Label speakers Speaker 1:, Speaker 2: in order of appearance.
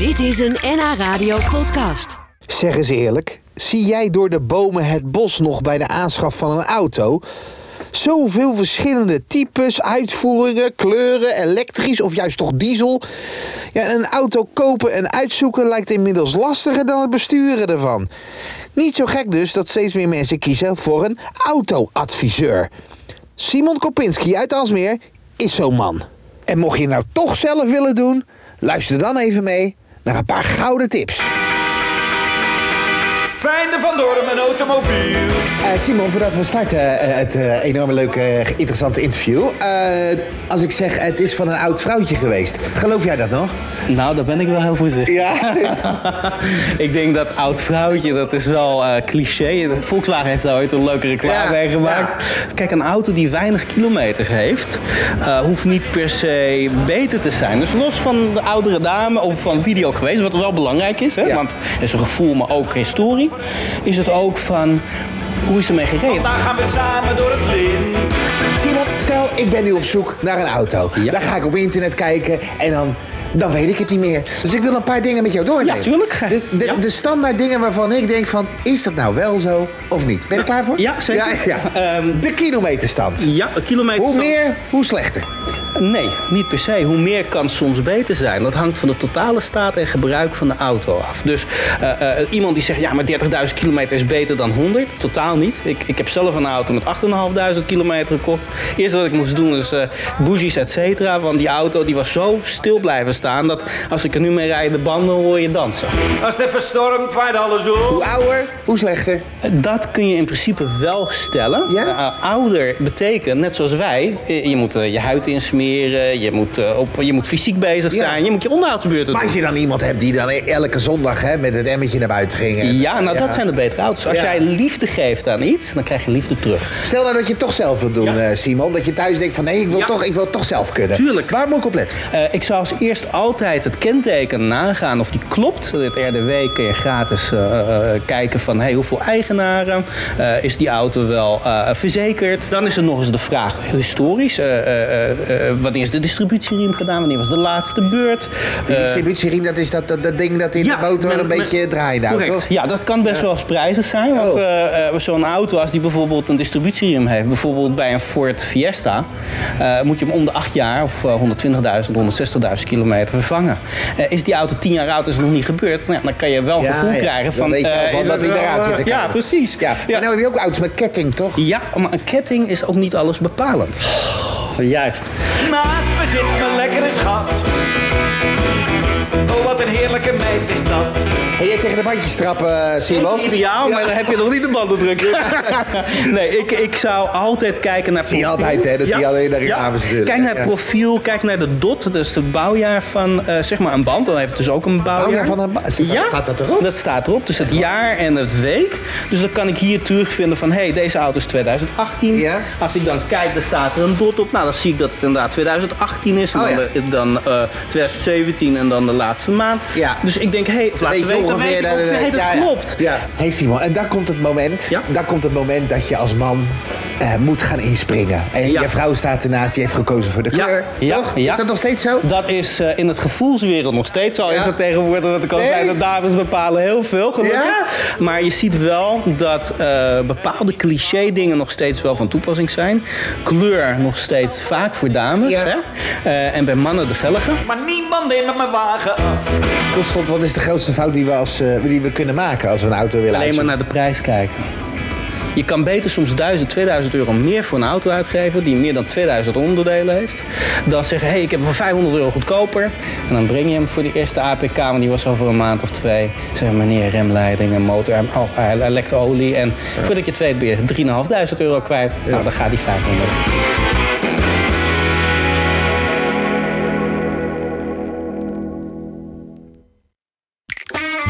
Speaker 1: Dit is een NH Radio podcast.
Speaker 2: Zeg eens eerlijk, zie jij door de bomen het bos nog bij de aanschaf van een auto? Zoveel verschillende types, uitvoeringen, kleuren, elektrisch of juist toch diesel. Ja, een auto kopen en uitzoeken lijkt inmiddels lastiger dan het besturen ervan. Niet zo gek dus dat steeds meer mensen kiezen voor een autoadviseur. Simon Kopinski uit Alsmeer is zo'n man. En mocht je nou toch zelf willen doen, luister dan even mee naar een paar gouden tips.
Speaker 3: Fijne van Dorm en automobiel.
Speaker 2: Eh, Simon, voordat we starten eh, het eh, enorme leuke, eh, interessante interview. eh, als ik zeg het is van een oud vrouwtje geweest, geloof jij dat nog?
Speaker 4: Nou, daar ben ik wel heel voorzichtig.
Speaker 2: Ja.
Speaker 4: ik denk dat oud vrouwtje, dat is wel eh, cliché. Volkswagen heeft daar ooit een leuke reclame
Speaker 2: Ja,
Speaker 4: mee gemaakt. Kijk, een auto die weinig kilometers heeft, eh, hoeft niet per se beter te zijn. Dus los van de oudere dame of van wie die ook geweest, wat wel belangrijk is, hè,
Speaker 2: Ja.
Speaker 4: want het is een gevoel, maar ook historie, is het ook van hoe is er mee gereden.
Speaker 3: Vandaag gaan we samen door het lint.
Speaker 2: Simon, stel ik ben nu op zoek naar een auto.
Speaker 4: Ja.
Speaker 2: Dan ga ik op internet kijken en dan, dan weet ik het niet meer. Dus ik wil een paar dingen met jou doornemen.
Speaker 4: Ja, tuurlijk.
Speaker 2: De, de,
Speaker 4: Ja.
Speaker 2: de standaard dingen waarvan ik denk van, is dat nou wel zo of niet? Ben je er klaar voor?
Speaker 4: Ja, zeker.
Speaker 2: Ja, ja.
Speaker 4: Ehm,
Speaker 2: de kilometerstand.
Speaker 4: Ja, een kilometer.
Speaker 2: Hoe meer, hoe slechter.
Speaker 4: Nee, niet per se. Hoe meer kan soms beter zijn. Dat hangt van de totale staat en gebruik van de auto af. Dus eh, eh, iemand die zegt, ja, maar 30.000 kilometer is beter dan 100. Totaal niet. Ik, ik heb zelf een auto met 8.500 kilometer gekocht. Eerst wat ik moest doen is eh bougies, et cetera. Want die auto die was zo stil blijven staan... dat als ik er nu mee rijd, de banden hoor je dansen.
Speaker 3: Als het even stormt, waait alles op.
Speaker 2: Hoe ouder, hoe slechter.
Speaker 4: Dat kun je in principe wel stellen.
Speaker 2: Ja?
Speaker 4: Eh, ouder betekent, net zoals wij, eh, je moet eh, je huid insmeren, je moet, op, je moet fysiek bezig
Speaker 2: Ja.
Speaker 4: zijn, je moet je onderhoudsbeurten
Speaker 2: Maar
Speaker 4: doen.
Speaker 2: als je dan iemand hebt die dan elke zondag hè, met het emmetje naar buiten ging. en-
Speaker 4: Ja, nou dat zijn de betere auto's. Als
Speaker 2: Ja.
Speaker 4: jij liefde geeft aan iets, dan krijg je liefde terug.
Speaker 2: Stel nou dat je het toch zelf wilt doen,
Speaker 4: Ja.
Speaker 2: eh, Simon. Dat je thuis denkt van nee, ik wil,
Speaker 4: Ja.
Speaker 2: toch, ik wil toch zelf kunnen.
Speaker 4: Tuurlijk.
Speaker 2: Waar moet ik op letten?
Speaker 4: Eh, ik zou als eerst altijd het kenteken nagaan of die klopt. Het RDW kun je gratis eh, eh, kijken van hey, hoeveel eigenaren. Eh, is die auto wel verzekerd? Dan is er nog eens de vraag historisch. wanneer is de distributieriem gedaan? Wanneer was de laatste beurt? Eh,
Speaker 2: distributieriem, dat is dat, dat, dat ding dat in de motor een
Speaker 4: met-
Speaker 2: beetje draait toch?
Speaker 4: Ja, dat kan best wel eens prijzig zijn. Want
Speaker 2: Oh.
Speaker 4: zo'n auto, als die bijvoorbeeld een distributieriem heeft, bijvoorbeeld bij een Ford Fiesta, moet je hem om de 8 jaar of eh, 120.000, 160.000 kilometer vervangen. Eh, is die auto 10 jaar oud, is het nog niet gebeurd, nou, ja, dan kan je wel
Speaker 2: Ja,
Speaker 4: gevoel
Speaker 2: ja.
Speaker 4: krijgen
Speaker 2: Dan
Speaker 4: van.
Speaker 2: weet je wel
Speaker 4: eh,
Speaker 2: van dat hij eruit zit te
Speaker 4: eh, Ja, precies.
Speaker 2: Ja.
Speaker 4: Ja.
Speaker 2: En nou heb je ook auto's met ketting, toch?
Speaker 4: Ja, maar een ketting is ook niet alles bepalend. Juist.
Speaker 3: Naast me zit mijn lekkere schat. Oh, wat een heerlijke meid is dat.
Speaker 2: En jij tegen de bandjes trappen, eh, Simon?
Speaker 4: Ideaal, maar dan heb je nog niet de banden druk. nee, ik, ik zou altijd kijken naar
Speaker 2: zie je altijd, hè? Dat zie je alleen de reclames.
Speaker 4: Kijk naar het profiel, kijk naar de dot, dus het bouwjaar van eh, zeg maar een band. Dan heeft het dus ook een bouwjaar.
Speaker 2: Bouwjaar van een ba- Staat-
Speaker 4: ja,
Speaker 2: staat dat erop?
Speaker 4: Dat staat erop, dus het jaar en het week. Dus dan kan ik hier terugvinden van, hé, hey, deze auto is 2018.
Speaker 2: Ja.
Speaker 4: Als ik dan kijk, dan staat er een dot op. Nou, dan zie ik dat het inderdaad 2018 is. En
Speaker 2: Oh,
Speaker 4: dan,
Speaker 2: ja.
Speaker 4: dan eh, 2017 en dan de laatste maand.
Speaker 2: Ja.
Speaker 4: Dus ik denk, hé, hey, of laatste
Speaker 2: Weet
Speaker 4: dan weet ik ongeveer, hey, dat
Speaker 2: ja, ja.
Speaker 4: klopt.
Speaker 2: Ja. Hey Simon, en dan komt het moment, dan komt het moment dat je als man eh, moet gaan inspringen. En
Speaker 4: Ja.
Speaker 2: je vrouw staat ernaast, die heeft gekozen voor de
Speaker 4: Ja,
Speaker 2: kleur.
Speaker 4: ja,
Speaker 2: toch?
Speaker 4: ja.
Speaker 2: Is dat nog steeds zo?
Speaker 4: Dat is eh, in het gevoelswereld nog steeds zo.
Speaker 2: Ja.
Speaker 4: Is dat tegenwoordig, wat ik al
Speaker 2: Nee.
Speaker 4: zei, de dames bepalen heel veel, gelukkig.
Speaker 2: Ja?
Speaker 4: Maar je ziet wel dat eh, bepaalde cliché dingen nog steeds wel van toepassing zijn. Kleur nog steeds vaak voor dames.
Speaker 2: Ja.
Speaker 4: Hè? Eh, en bij mannen de velgen.
Speaker 3: Maar niemand neemt mijn wagen af.
Speaker 2: Tot slot, wat is de grootste fout die we, als, eh, die we kunnen maken als we een auto willen
Speaker 4: Alleen maar naar de prijs kijken. Je kan beter soms 1000, 2000 euro meer voor een auto uitgeven die meer dan 2000 onderdelen heeft. Dan zeggen, hé, hey, ik heb hem voor 500 euro goedkoper. En dan breng je hem voor die eerste APK, want die was over een maand of twee. Zeggen, meneer, remleiding en motor, en- oh, hij hij lekt olie. En voordat je het weet ben je 3.500 euro kwijt. Nou, dan gaat die 500.